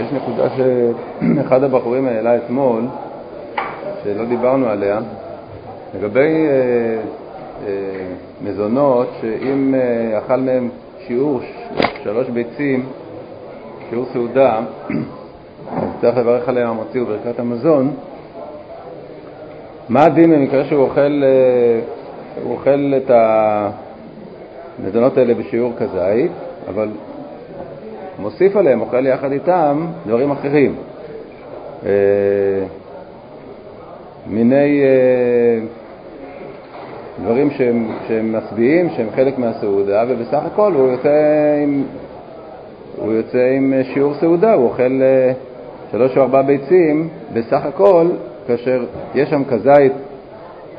יש נקודה שאחד הבחורים העלה אתמול, שלא דיברנו עליה, לגבי אה, אה, מזונות שאם אה, אכל מהם שיעור שלוש ביצים, שיעור סעודה, אז צריך לברך עליהם המוציא וברכת המזון. מה הדין במקרה שהוא אוכל, אה, אוכל את המזונות האלה בשיעור כזית, אבל מוסיף עליהם, אוכל יחד איתם דברים אחרים. אה, מיני אה, דברים שהם, שהם משביעים, שהם חלק מהסעודה, ובסך הכל הוא יוצא עם, הוא יוצא עם שיעור סעודה, הוא אוכל אה, שלוש או ארבע ביצים בסך הכל, כאשר יש שם כזית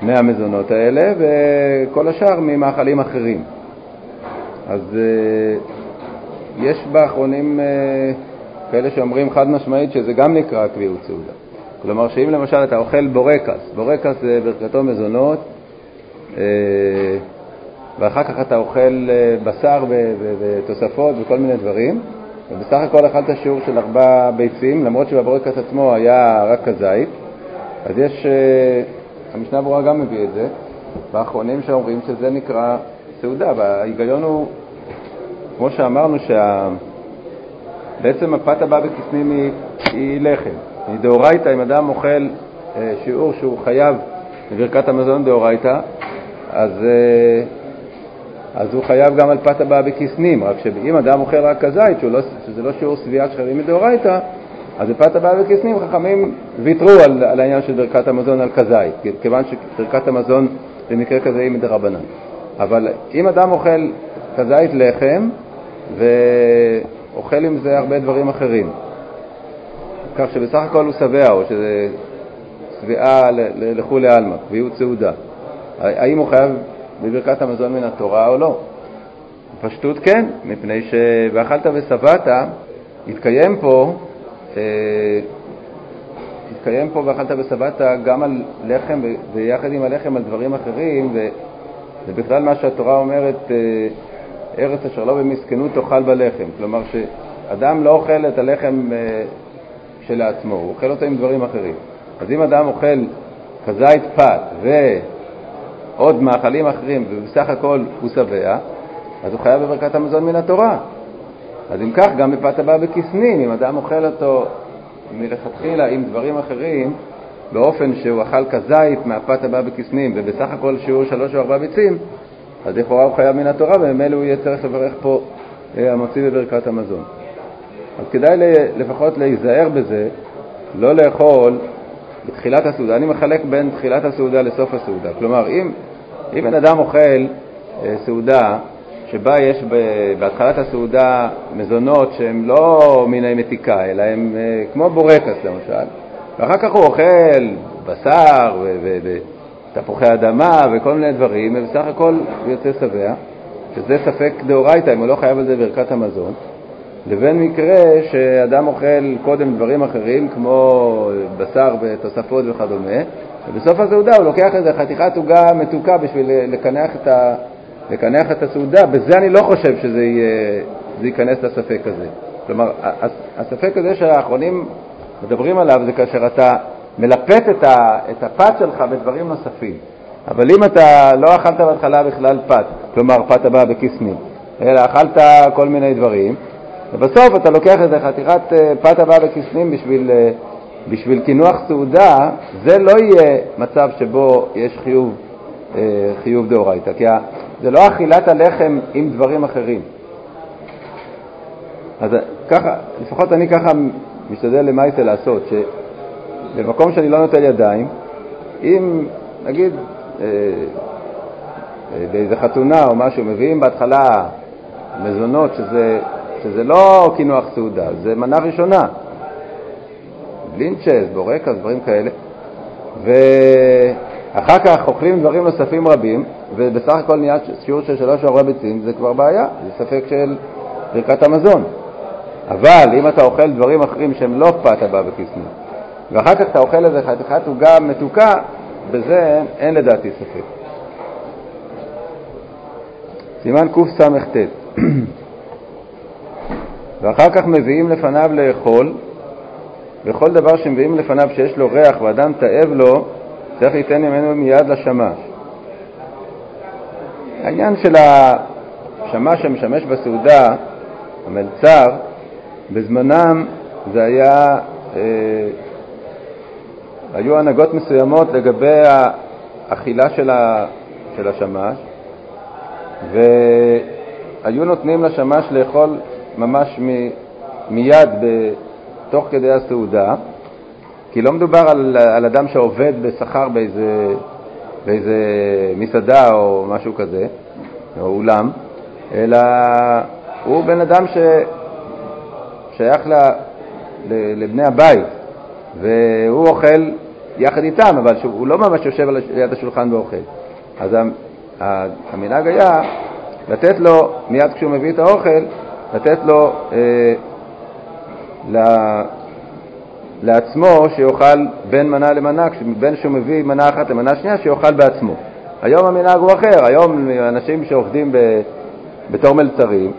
מהמזונות האלה, וכל השאר ממאכלים אחרים. אז יש באחרונים כאלה שאומרים חד משמעית שזה גם נקרא קביעות סעודה. כלומר שאם למשל אתה אוכל בורקס, בורקס זה ברכתו מזונות, אה, ואחר כך אתה אוכל אה, בשר ותוספות וכל מיני דברים, ובסך הכל אכלת שיעור של ארבע ביצים, למרות שבבורקס עצמו היה רק כזית, אז יש, אה, המשנה ברורה גם מביא את זה, באחרונים שאומרים שזה נקרא סעודה, וההיגיון הוא, כמו שאמרנו, שבעצם מפת הבא בכסנים היא, היא לחם. מדאורייתא, אם אדם אוכל אה, שיעור שהוא חייב בברכת המזון דאורייתא, אז, אה, אז הוא חייב גם על פת הבאה בכסנים, רק שאם אדם אוכל רק כזית, לא, שזה לא שיעור שביעת שכרים מדאורייתא, אז בפת הבאה בכסנים חכמים ויתרו על, על העניין של ברכת המזון על כזית, כיוון שברכת המזון במקרה כזה היא מדרבנן. אבל אם אדם אוכל כזית לחם ואוכל עם זה הרבה דברים אחרים, כך שבסך הכל הוא שבע, או שזה שבעה לכולי עלמא, קביעות סעודה. האם הוא חייב בברכת המזון מן התורה או לא? פשטות כן, מפני ש"ואכלת ושבעת" התקיים פה, אה, התקיים פה "ואכלת ושבעת" גם על לחם, ויחד עם הלחם על דברים אחרים, ובכלל מה שהתורה אומרת, אה, ארץ אשר לא במסכנות תאכל בלחם. כלומר, שאדם לא אוכל את הלחם אה, כשלעצמו, הוא אוכל אותו עם דברים אחרים. אז אם אדם אוכל כזית פת ועוד מאכלים אחרים, ובסך הכל הוא שבע, אז הוא חייב בברכת המזון מן התורה. אז אם כך, גם בפת הבא בכסנים, אם אדם אוכל אותו מלכתחילה עם דברים אחרים, באופן שהוא אכל כזית מהפת הבא בכסנים, ובסך הכל שיעור שלוש או ארבע ביצים, אז לכאורה הוא חייב מן התורה, וממילא הוא יהיה צריך לברך פה אה, המוציא בברכת המזון. אז כדאי לפחות להיזהר בזה, לא לאכול בתחילת הסעודה. אני מחלק בין תחילת הסעודה לסוף הסעודה. כלומר, אם, אם בן אדם אוכל אה, סעודה שבה יש בהתחלת הסעודה מזונות שהם לא מיני מתיקה, אלא הם אה, כמו בורקס למשל, ואחר כך הוא אוכל בשר ותפוחי אדמה וכל מיני דברים, ובסך הכל יוצא שבע, שזה ספק דאורייתא, אם הוא לא חייב על זה ברכת המזון. לבין מקרה שאדם אוכל קודם דברים אחרים כמו בשר ותוספות וכדומה, ובסוף הסעודה הוא לוקח איזה חתיכת עוגה מתוקה בשביל לקנח את, ה, לקנח את הסעודה, בזה אני לא חושב שזה יהיה, ייכנס לספק הזה. כלומר, הספק הזה שהאחרונים מדברים עליו זה כאשר אתה מלפת את, ה, את הפת שלך בדברים נוספים. אבל אם אתה לא אכלת בהתחלה בכלל פת, כלומר פת הבאה בכסמים, אלא אכלת כל מיני דברים, ובסוף אתה לוקח איזה חתיכת אה, פת הבאה בכסנים בשביל, אה, בשביל קינוח סעודה, זה לא יהיה מצב שבו יש חיוב, אה, חיוב דאורייתא, כי זה לא אכילת הלחם עם דברים אחרים. אז ככה, לפחות אני ככה משתדל למעשה לעשות, שבמקום שאני לא נוטל ידיים, אם נגיד באיזה חתונה או משהו, מביאים בהתחלה מזונות שזה שזה לא קינוח סעודה, זה מנה ראשונה. לינצ'ס, בורקס, דברים כאלה. ואחר כך אוכלים דברים נוספים רבים, ובסך הכל נהיה שיעור של שלוש ארבע ביצים, זה כבר בעיה, זה ספק של ברכת המזון. אבל אם אתה אוכל דברים אחרים שהם לא פת הבא בכיסנו, ואחר כך אתה אוכל איזה חתיכת עוגה מתוקה, בזה אין לדעתי ספק. סימן קס"ט ואחר כך מביאים לפניו לאכול, וכל דבר שמביאים לפניו שיש לו ריח ואדם תאב לו, צריך ליתן ממנו מיד לשמש. העניין של השמש שמשמש בסעודה, המלצר, בזמנם זה היה, אה, היו הנהגות מסוימות לגבי האכילה של, ה, של השמש, והיו נותנים לשמש לאכול ממש מ, מיד תוך כדי הסעודה, כי לא מדובר על, על אדם שעובד בשכר באיזה, באיזה מסעדה או משהו כזה, או אולם, אלא הוא בן אדם ששייך ל, ל, לבני הבית, והוא אוכל יחד איתם, אבל הוא לא ממש יושב ליד השולחן ואוכל. אז המנהג היה לתת לו, מיד כשהוא מביא את האוכל, לתת לו אה, לעצמו שיאכל בין מנה למנה, בין שהוא מביא מנה אחת למנה שנייה, שיאכל בעצמו. היום המנהג הוא אחר, היום אנשים שעובדים ב, בתור מלצרים,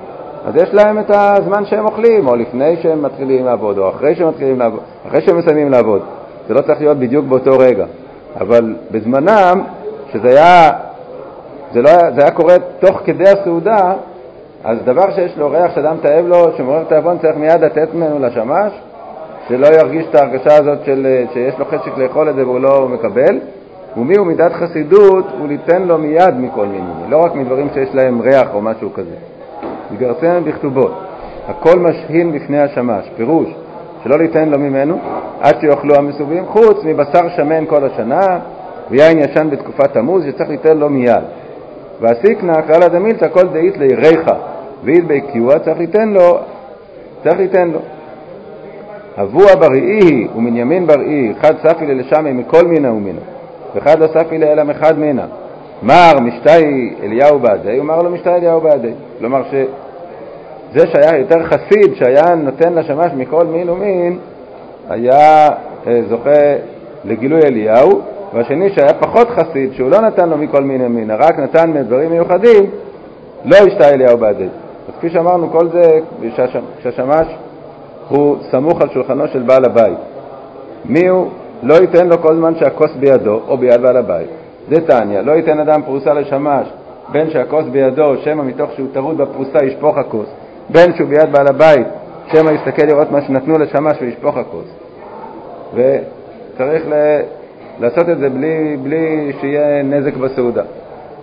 אז יש להם את הזמן שהם אוכלים, או לפני שהם מתחילים לעבוד, או אחרי שהם מתחילים לעבוד, אחרי שהם מסיימים לעבוד. זה לא צריך להיות בדיוק באותו רגע. אבל בזמנם, שזה היה, זה, לא זה היה קורה תוך כדי הסעודה, אז דבר שיש לו ריח שאדם תאב לו, שמעורר תאבון, צריך מיד לתת ממנו לשמש, שלא ירגיש את ההרגשה הזאת של, שיש לו חשק לאכול את זה והוא לא מקבל. ומי הוא מידת חסידות, הוא ליתן לו מיד מכל מיני, לא רק מדברים שיש להם ריח או משהו כזה. יגרסם בכתובות. הכל משהין בפני השמש, פירוש שלא ליתן לו ממנו עד שיאכלו המסובים, חוץ מבשר שמן כל השנה ויין ישן בתקופת תמוז שצריך ליתן לו מיד. והסיקנא קרא דמילתא כל דאית ליריך ואית בקיוע צריך ליתן לו, צריך ליתן לו. אבוע בראי ומנימין בראי, חד ספי ללשמי מכל מינה ומינה, וחד לא ספי לאלה מחד מינה. מר משתי אליהו בעדי, ומר לו משתי אליהו בעדי. כלומר שזה שהיה יותר חסיד, שהיה נותן לשמש מכל מין ומין, היה אה, זוכה לגילוי אליהו, והשני שהיה פחות חסיד, שהוא לא נתן לו מכל מין ומין, רק נתן מדברים מיוחדים, לא השתה אליהו בעדי. אז כפי שאמרנו, כל זה כשהשמש הוא סמוך על שולחנו של בעל הבית. מי הוא? לא ייתן לו כל זמן שהכוס בידו או ביד בעל הבית. זה תניא, לא ייתן אדם פרוסה לשמש, בין שהכוס בידו, שמא מתוך שהוא טרוד בפרוסה ישפוך הכוס, בין שהוא ביד בעל הבית, שמא יסתכל לראות מה שנתנו לשמש וישפוך הכוס. וצריך ל... לעשות את זה בלי, בלי שיהיה נזק בסעודה.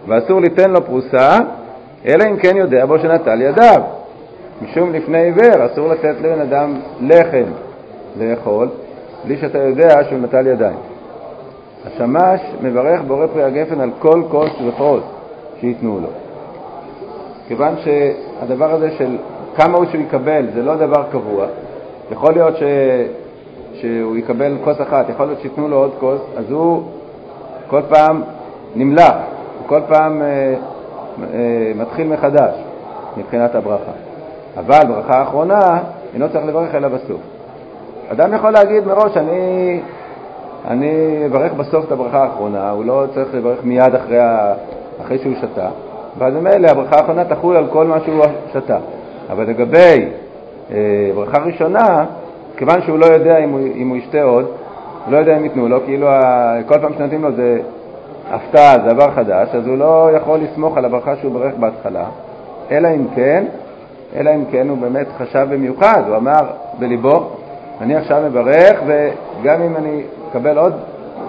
ואסור ליתן לו פרוסה, אלא אם כן יודע בו שנטל ידיו. משום לפני עיוור אסור לתת לבן אדם לחם לאכול בלי שאתה יודע שהוא נטל ידיים. השמש מברך בורא פרי הגפן על כל כוס וכוס שייתנו לו. כיוון שהדבר הזה של כמה הוא שהוא יקבל זה לא דבר קבוע, יכול להיות ש... שהוא יקבל כוס אחת, יכול להיות שייתנו לו עוד כוס, אז הוא כל פעם נמלח, הוא כל פעם אה, אה, מתחיל מחדש מבחינת הברכה. אבל ברכה האחרונה אינו צריך לברך אלא בסוף. אדם יכול להגיד מראש, אני, אני אברך בסוף את הברכה האחרונה, הוא לא צריך לברך מיד אחרי, ה, אחרי שהוא שתה, ואז ממילא הברכה האחרונה תחול על כל מה שהוא שתה. אבל לגבי אה, ברכה ראשונה, כיוון שהוא לא יודע אם הוא, אם הוא ישתה עוד, לא יודע אם ייתנו לו, כאילו ה, כל פעם שנותנים לו זה הפתעה, זה דבר חדש, אז הוא לא יכול לסמוך על הברכה שהוא ברך בהתחלה, אלא אם כן אלא אם כן הוא באמת חשב במיוחד, הוא אמר בליבו, אני עכשיו מברך וגם אם אני אקבל עוד,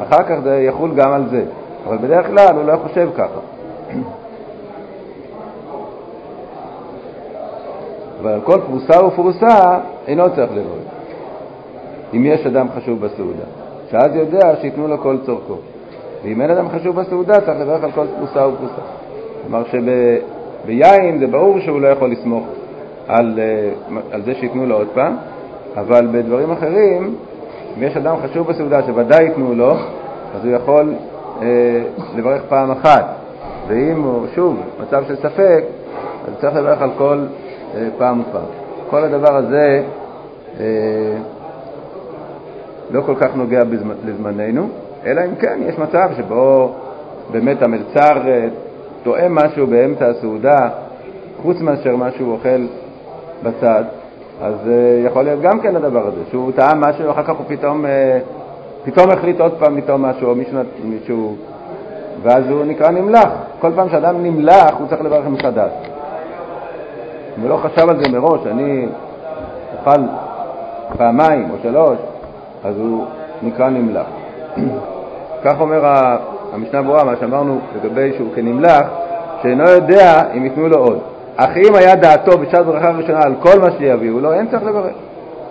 אחר כך זה יחול גם על זה. אבל בדרך כלל הוא לא חושב ככה. אבל על כל פרוסה ופרוסה אינו צריך לברך, אם יש אדם חשוב בסעודה, שאז יודע שייתנו לו כל צורכו. ואם אין אדם חשוב בסעודה, צריך לברך על כל פרוסה ופרוסה. כלומר שביין זה ברור שהוא לא יכול לסמוך על, אה, על זה שייתנו לו עוד פעם, אבל בדברים אחרים, אם יש אדם חשוב בסעודה שוודאי ייתנו לו, אז הוא יכול אה, לברך פעם אחת. ואם הוא, שוב, מצב של ספק, אז צריך לברך על כל פעם ופעם. כל הדבר הזה אה, לא כל כך נוגע לזמננו, אלא אם כן יש מצב שבו באמת המלצר אה, טועם משהו באמצע הסעודה, חוץ מאשר מה שהוא אוכל בצד, אז יכול להיות גם כן הדבר הזה, שהוא טעם משהו, אחר כך הוא פתאום, פתאום החליט עוד פעם לטעום משהו, או מישהו, מישהו, ואז הוא נקרא נמלח. כל פעם שאדם נמלח, הוא צריך לברך מחדש. הוא לא חשב על זה מראש, אני אוכל פעמיים או שלוש, אז הוא נקרא נמלח. כך אומר המשנה ברורה, מה שאמרנו לגבי שהוא כנמלח, שאינו יודע אם ייתנו לו עוד. אך אם היה דעתו בשעת ברכה ראשונה על כל מה שיביאו לו, אין צריך לברך.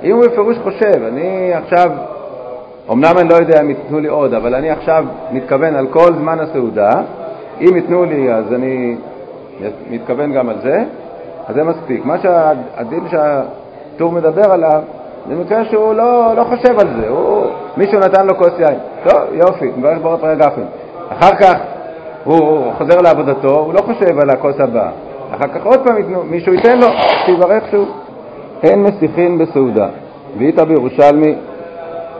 אם הוא בפירוש חושב, אני עכשיו, אמנם אני לא יודע אם ייתנו לי עוד, אבל אני עכשיו מתכוון על כל זמן הסעודה, אם ייתנו לי אז אני מתכוון גם על זה, אז זה מספיק. מה שהדין שהטור מדבר עליו, זה מקרה שהוא לא, לא חושב על זה, הוא, מישהו נתן לו כוס יין. טוב, יופי, מברך ברות רגע גפן. אחר כך הוא חוזר לעבודתו, הוא לא חושב על הכוס הבאה. אחר כך עוד פעם מישהו ייתן לו, שיברך שוב. אין מסיחין בסעודה. ואיתה בירושלמי,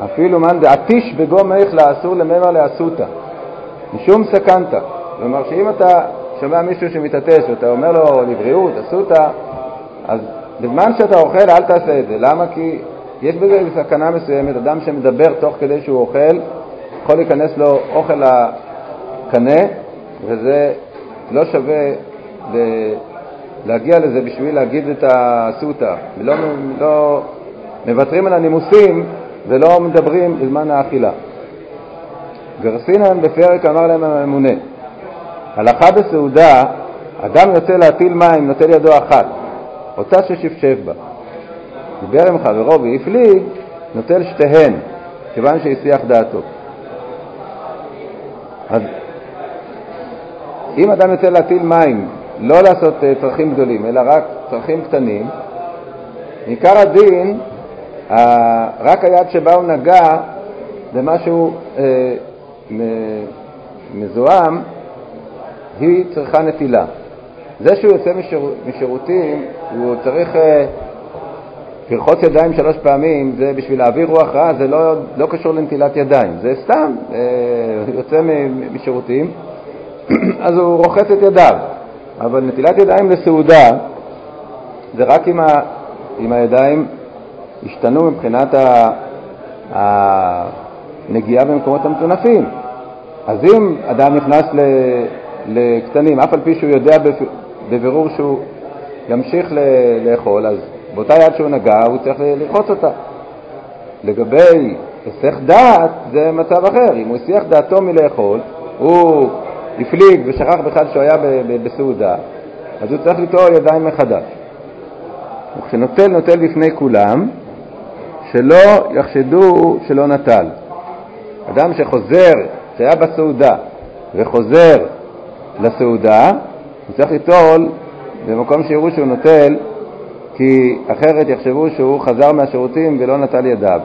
אפילו מאן דעתיש בגום איך לאסור לממר לאסותא, משום סכנתא. כלומר שאם אתה שומע מישהו שמתעטש ואתה אומר לו לבריאות, אסותא, אז בזמן שאתה אוכל אל תעשה את זה. למה? כי יש בזה סכנה מסוימת. אדם שמדבר תוך כדי שהוא אוכל, יכול להיכנס לו אוכל לקנה, וזה לא שווה להגיע לזה בשביל להגיד את הסוטה. לא, לא מוותרים על הנימוסים ולא מדברים בזמן האכילה. גרסינן בפרק אמר להם הממונה, הלכה בסעודה, אדם יוצא להטיל מים, נוטל ידו אחת, אותה ששפשף בה. דיבר עם חברו והפליג, נוטל שתיהן, כיוון שהסיח דעתו. אז אם אדם יוצא להטיל מים לא לעשות uh, צרכים גדולים, אלא רק צרכים קטנים, עיקר הדין, uh, רק היד שבה הוא נגע במשהו uh, מזוהם, היא צריכה נטילה. זה שהוא יוצא משיר, משירותים, הוא צריך uh, לרחוץ ידיים שלוש פעמים, זה בשביל להעביר רוח רעה, זה לא, לא קשור לנטילת ידיים, זה סתם, uh, יוצא משירותים, אז הוא רוחץ את ידיו. אבל נטילת ידיים לסעודה זה רק אם, ה, אם הידיים השתנו מבחינת ה, הנגיעה במקומות המטונפים. אז אם אדם נכנס ל, לקטנים, אף על פי שהוא יודע בבירור שהוא ימשיך לאכול, אז באותה יד שהוא נגע הוא צריך לרחוץ אותה. לגבי היסח דעת זה מצב אחר, אם הוא הסיח דעתו מלאכול, הוא הפליג ושכח בכלל שהוא היה בסעודה, אז הוא צריך לטעור ידיים מחדש. וכשנוטל, נוטל בפני כולם, שלא יחשדו שלא נטל. אדם שחוזר, שהיה בסעודה וחוזר לסעודה, הוא צריך ליטול במקום שיראו שהוא נוטל, כי אחרת יחשבו שהוא חזר מהשירותים ולא נטל ידיו.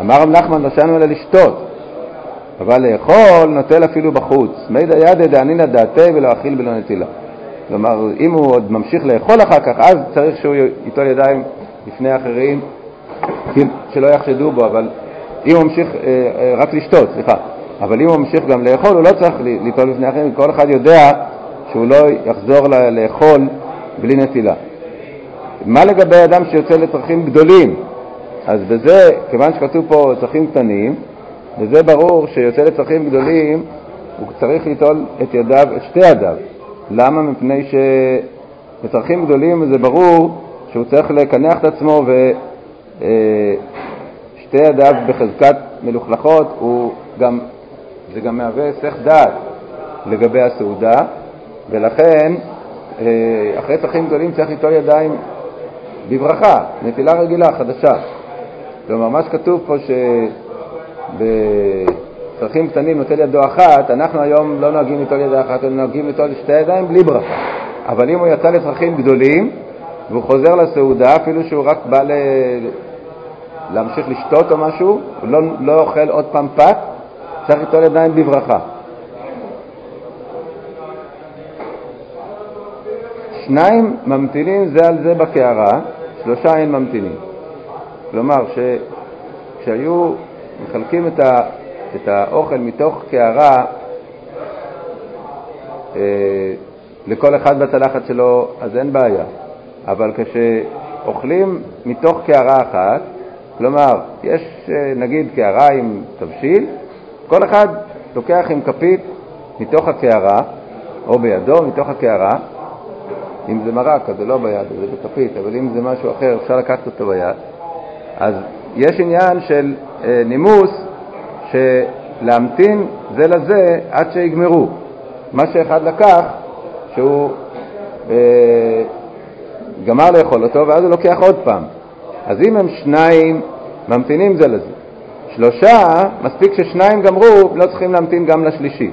אמר רב נחמן, לא שאנו אלא לשתות, אבל לאכול נוטל אפילו בחוץ. מידא ידא דענינא דעתי ולא אכיל בלא נטילה. כלומר, אם הוא עוד ממשיך לאכול אחר כך, אז צריך שהוא ייטול ידיים לפני אחרים, שלא יחשדו בו, אבל אם הוא ממשיך אה, אה, רק לשתות, סליחה, אבל אם הוא ממשיך גם לאכול, הוא לא צריך ליטול לפני אחרים, כל אחד יודע שהוא לא יחזור לאכול בלי נטילה. מה לגבי אדם שיוצא לצרכים גדולים? אז בזה, כיוון שכתוב פה צרכים קטנים, וזה ברור שיוצא לצרכים גדולים, הוא צריך ליטול את ידיו, את שתי ידיו. למה? מפני שבצרכים גדולים זה ברור שהוא צריך לקנח את עצמו ושתי אה, ידיו בחזקת מלוכלכות, הוא גם, זה גם מהווה היסח דעת לגבי הסעודה, ולכן אה, אחרי צרכים גדולים צריך ליטול ידיים בברכה, נטילה רגילה, חדשה. כלומר, מה שכתוב פה ש... בצרכים קטנים נוטל ידו אחת, אנחנו היום לא נוהגים ליטול ידו אחת, אנחנו נוהגים ליטול שתי ידיים בלי ברכה. אבל אם הוא יצא לצרכים גדולים והוא חוזר לסעודה, אפילו שהוא רק בא ל... להמשיך לשתות או משהו, הוא לא, לא אוכל עוד פעם פת, צריך ליטול ידיים בברכה. שניים ממתינים זה על זה בקערה, שלושה אין ממתינים. כלומר, כשהיו מחלקים את, ה, את האוכל מתוך קערה אה, לכל אחד בצלחת שלו, אז אין בעיה. אבל אוכלים מתוך קערה אחת, כלומר, יש אה, נגיד קערה עם תבשיל, כל אחד לוקח עם כפית מתוך הקערה, או בידו, מתוך הקערה, אם זה מרק, אז זה לא ביד, זה בכפית, אבל אם זה משהו אחר, אפשר לקחת אותו ביד. אז יש עניין של אה, נימוס, שלהמתין זה לזה עד שיגמרו. מה שאחד לקח, שהוא אה, גמר לאכול אותו, ואז הוא לוקח עוד פעם. אז אם הם שניים, ממתינים זה לזה. שלושה, מספיק ששניים גמרו, לא צריכים להמתין גם לשלישי.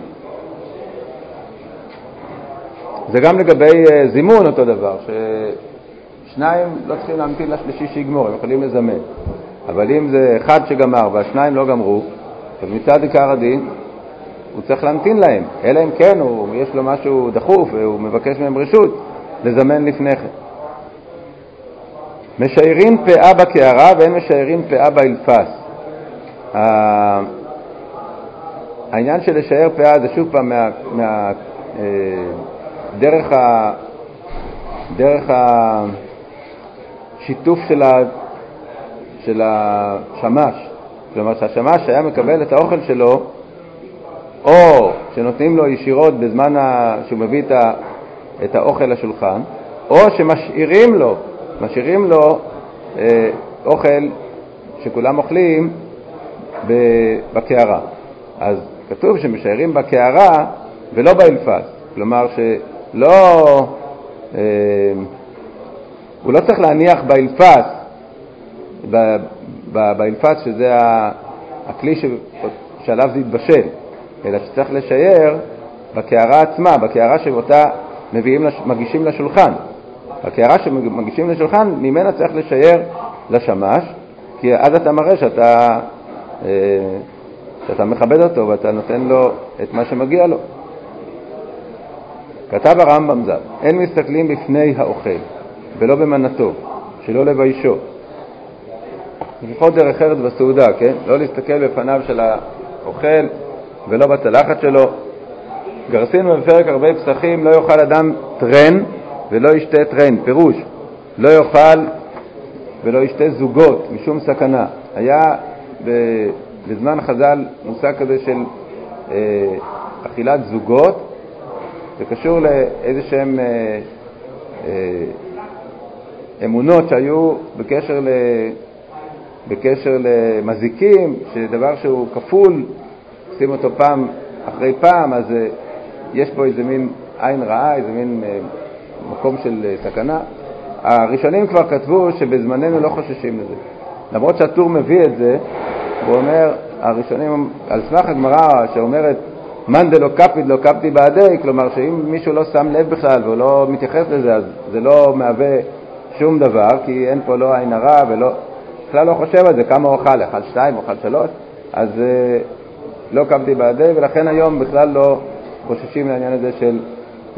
זה גם לגבי uh, זימון אותו דבר, ששניים לא צריכים להמתין לשלישי שיגמור, הם יכולים לזמן. אבל אם זה אחד שגמר והשניים לא גמרו, אז מצד עיקר הדין הוא צריך להמתין להם, אלא אם כן הוא, יש לו משהו דחוף והוא מבקש מהם רשות לזמן לפני כן. משיירים פאה בקערה ואין משיירים פאה באלפס. העניין של לשייר פאה זה שוב פעם מה, מה, אה, דרך, ה, דרך השיתוף של, ה, של השמש. כלומר שהשמש היה מקבל את האוכל שלו או שנותנים לו ישירות בזמן ה... שהוא מביא את, ה... את האוכל לשולחן, או שמשאירים לו, משאירים לו אה, אוכל שכולם אוכלים בקערה. אז כתוב שמשיירים בקערה ולא באלפס, כלומר שלא, אה, הוא לא צריך להניח באלפס, באלפס שזה הכלי שעליו זה יתבשל, אלא שצריך לשייר בקערה עצמה, בקערה שאותה מביאים, מגישים לשולחן. הקערה שמגישים לשולחן, ממנה צריך לשייר לשמש, כי אז אתה מראה שאתה, שאתה מכבד אותו ואתה נותן לו את מה שמגיע לו. כתב הרמב"ם ז"ל, אין מסתכלים בפני האוכל ולא במנתו, שלא לביישו. לפחות דרך ארץ בסעודה, כן? לא להסתכל בפניו של האוכל ולא בצלחת שלו. גרסינו בפרק הרבה פסחים, לא יאכל אדם טרן ולא ישתה טרן, פירוש, לא יאכל ולא ישתה זוגות משום סכנה. היה בזמן חז"ל מושג כזה של אה, אכילת זוגות, זה קשור לאיזה שהם אה, אה, אמונות שהיו בקשר, ל, בקשר למזיקים, שדבר שהוא כפול עושים אותו פעם אחרי פעם, אז uh, יש פה איזה מין עין רעה, איזה מין uh, מקום של uh, סכנה. הראשונים כבר כתבו שבזמננו לא חוששים לזה. למרות שהטור מביא את זה, הוא אומר, הראשונים, על סמך הגמרא שאומרת מאן דלא קפיד לא קפתי בעדי, כלומר שאם מישהו לא שם לב בכלל והוא לא מתייחס לזה, אז זה לא מהווה שום דבר, כי אין פה לא עין הרע ולא, בכלל לא חושב על זה, כמה הוא אכל, אכל שתיים, אכל שלוש, אז לא קמתי בעדי, ולכן היום בכלל לא חוששים לעניין הזה של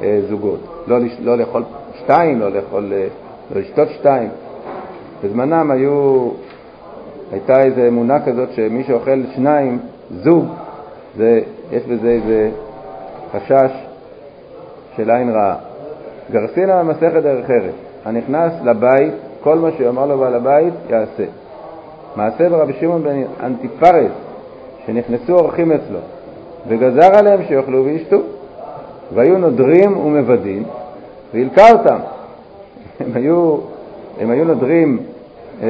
אה, זוגות. לא, לא לאכול שתיים, לא לאכול, אה, לא לשתות שתיים. בזמנם היו, הייתה איזו אמונה כזאת שמי שאוכל שניים, זוג, זה, יש בזה איזה חשש של עין רעה. גרסינה במסכת דרך ארץ, הנכנס לבית, כל מה שאמר לו בעל הבית יעשה. מעשה ברבי שמעון בן אנטיפרס, שנכנסו אורחים אצלו, וגזר עליהם שיאכלו וישתו, והיו נודרים ומבדים, והלקה אותם. הם היו, הם היו נודרים אה,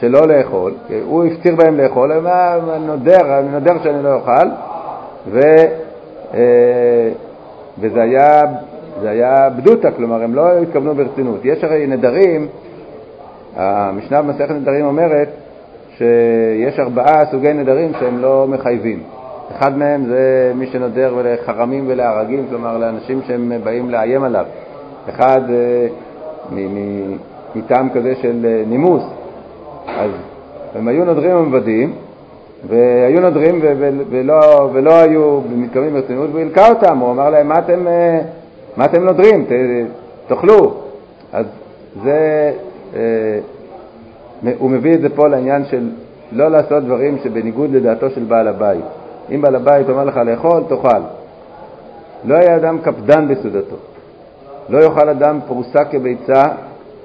שלא לאכול, הוא הפציר בהם לאכול, הם אמרו, נודר, אני נודר שאני לא אוכל, ו, אה, וזה היה, היה בדותא, כלומר הם לא התכוונו ברצינות. יש הרי נדרים, המשנה במסכת נדרים אומרת שיש ארבעה סוגי נדרים שהם לא מחייבים. אחד מהם זה מי שנודר לחרמים ולהרגים, כלומר לאנשים שהם באים לאיים עליו. אחד אה, מטעם כזה של אה, נימוס. אז הם היו נודרים ומבדים, והיו נודרים ולא, ולא היו מתכוונים ברצינות, והוא הלקה אותם, הוא אמר להם, מה אתם, אה, מה אתם נודרים? ת, תאכלו. אז זה הוא מביא את זה פה לעניין של לא לעשות דברים שבניגוד לדעתו של בעל הבית. אם בעל הבית אומר לך לאכול, תאכל. לא היה אדם קפדן בסעודתו. לא יאכל אדם פרוסה כביצה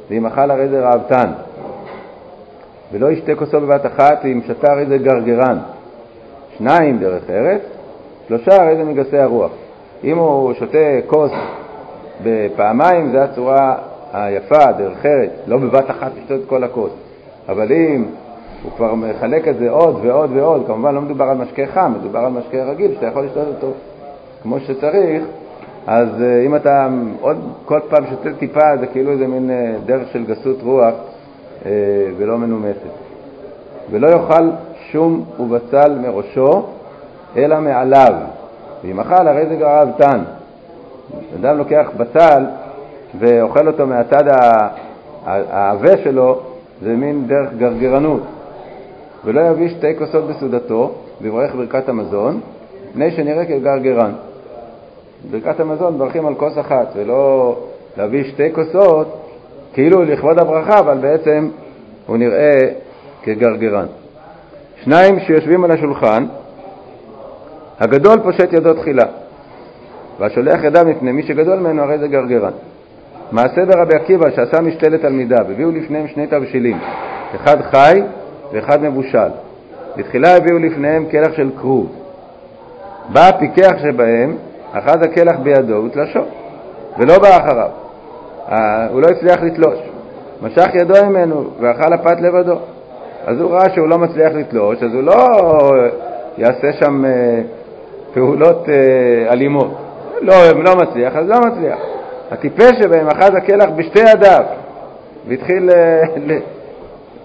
ואם אכל הרי זה ראוותן. ולא ישתה כוסו בבת אחת, ואם שתה הרי זה גרגרן. שניים דרך ארץ, שלושה הרי זה מגסי הרוח. אם הוא שותה כוס בפעמיים, זו הצורה היפה, דרך ארץ, לא בבת אחת לשתות את כל הכוס. אבל אם הוא כבר מחלק את זה עוד ועוד ועוד, כמובן לא מדובר על משקה חם, מדובר על משקה רגיל, שאתה יכול לשתות אותו כמו שצריך, אז אה, אם אתה עוד כל פעם שותה טיפה, זה כאילו איזה מין אה, דרך של גסות רוח ולא מנומסת. ולא יאכל שום ובצל מראשו, אלא מעליו. ואם אכל, הרי זה גרב תן. אדם לוקח בצל ואוכל אותו מהצד העבה שלו, זה מין דרך גרגרנות. ולא יביא שתי כוסות בסעודתו, ויברך ברכת המזון, מפני שנראה כגרגרן. ברכת המזון מברכים על כוס אחת, ולא להביא שתי כוסות, כאילו לכבוד הברכה, אבל בעצם הוא נראה כגרגרן. שניים שיושבים על השולחן, הגדול פושט ידו תחילה, והשולח ידיו מפני מי שגדול ממנו הרי זה גרגרן. מעשה ברבי עקיבא שעשה משתה לתלמידיו, הביאו לפניהם שני תבשילים, אחד חי ואחד מבושל. בתחילה הביאו לפניהם כלח של כרוב. בא הפיקח שבהם, אחז הכלח בידו ותלשו, ולא בא אחריו. אה, הוא לא הצליח לתלוש. משך ידו ממנו ואכל הפת לבדו. אז הוא ראה שהוא לא מצליח לתלוש, אז הוא לא יעשה שם אה, פעולות אה, אלימות. לא, לא מצליח, אז לא מצליח. הטיפש שבהם אחז הכלח בשתי ידיו והתחיל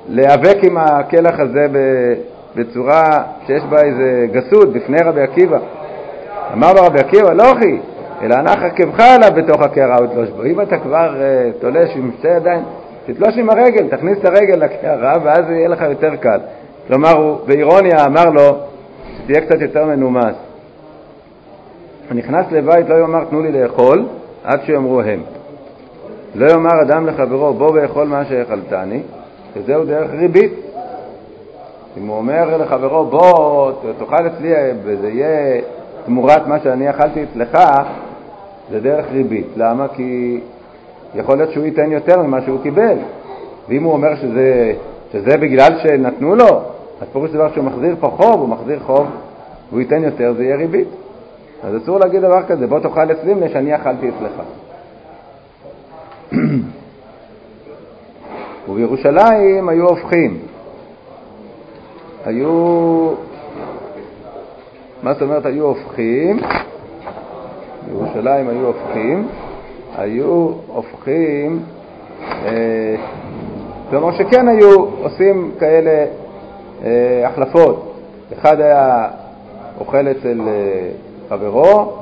להיאבק עם הכלח הזה בצורה שיש בה איזה גסות בפני רבי עקיבא. אמר לו רבי עקיבא, לא אחי, אלא הנח עקבך עליו בתוך הקערה ותלוש בו. אם אתה כבר uh, תולש עם שתי ידיים, תתלוש עם הרגל, תכניס את הרגל לקערה ואז יהיה לך יותר קל. כלומר, הוא באירוניה אמר לו שתהיה קצת יותר מנומס. נכנס לבית, לא יאמר תנו לי לאכול עד שיאמרו הם. לא יאמר אדם לחברו בוא ואכול מה שאכלתני, שזהו דרך ריבית. אם הוא אומר לחברו, בוא, תאכל אצלי וזה יהיה תמורת מה שאני אכלתי אצלך, זה דרך ריבית. למה? כי יכול להיות שהוא ייתן יותר ממה שהוא קיבל. ואם הוא אומר שזה, שזה בגלל שנתנו לו, אז פירוש דבר שהוא מחזיר פה חוב, הוא מחזיר חוב והוא ייתן יותר, זה יהיה ריבית. אז אסור להגיד דבר כזה, בוא תאכל אצלי מפני שאני אכלתי אצלך. ובירושלים היו הופכים. היו, מה זאת אומרת היו הופכים? בירושלים היו הופכים, היו הופכים, אה, כלומר שכן היו עושים כאלה אה, החלפות. אחד היה אוכל אצל אה, חברו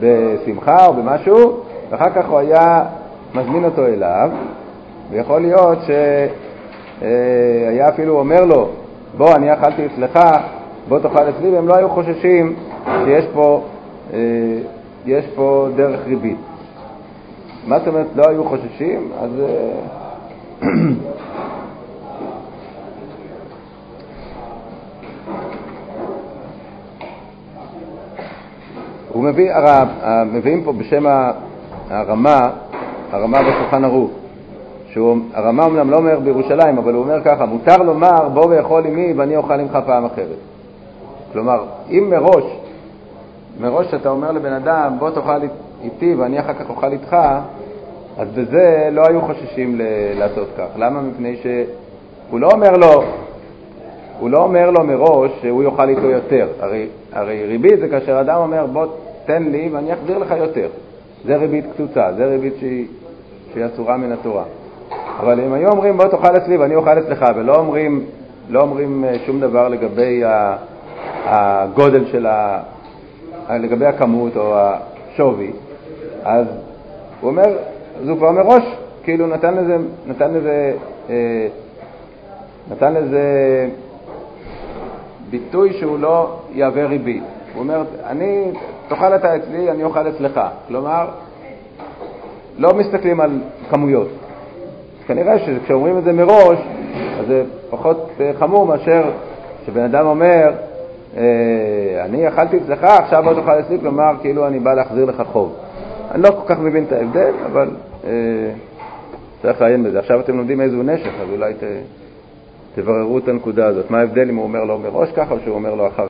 בשמחה או במשהו, ואחר כך הוא היה מזמין אותו אליו, ויכול להיות שהיה אפילו אומר לו, בוא, אני אכלתי אצלך, בוא תאכל אצלי, והם לא היו חוששים שיש פה, אה, יש פה דרך ריבית. מה זאת אומרת לא היו חוששים? אז... אה, הוא מביא, מביאים פה בשם הרמה, הרמה בשולחן ערוך, שהרמה אומנם לא אומר בירושלים, אבל הוא אומר ככה, מותר לומר בוא ואכול עמי ואני אוכל עמך פעם אחרת. כלומר, אם מראש, מראש אתה אומר לבן אדם בוא תאכל איתי ואני אחר כך אוכל איתך, אז בזה לא היו חוששים ל- לעשות כך. למה? מפני שהוא לא אומר לו, הוא לא אומר לו מראש שהוא יאכל איתו יותר. הרי, הרי ריבית זה כאשר אדם אומר בוא תן לי ואני אחזיר לך יותר. זה ריבית קצוצה, זה ריבית שהיא, שהיא אסורה מן התורה. אבל אם היו אומרים בוא תאכל אצלי ואני אוכל אצלך, ולא אומרים, לא אומרים אה, שום דבר לגבי הגודל של ה... לגבי הכמות או השווי, אז הוא אומר, אז הוא כבר מראש, כאילו נתן לזה, נתן לזה, אה, נתן לזה ביטוי שהוא לא יהווה ריבית. הוא אומר, אני, תאכל אתה אצלי, אני אוכל אצלך. כלומר, לא מסתכלים על כמויות. כנראה שכשאומרים את זה מראש, אז זה פחות אה, חמור מאשר שבן אדם אומר, אה, אני אכלתי אצלך, עכשיו בוא תאכל אצלי, כלומר, כאילו אני בא להחזיר לך חוב. אני לא כל כך מבין את ההבדל, אבל אה, צריך לעיין בזה. עכשיו אתם לומדים איזו נשך, אז אולי תבררו את הנקודה הזאת. מה ההבדל אם הוא אומר לו מראש ככה או שהוא אומר לו אחר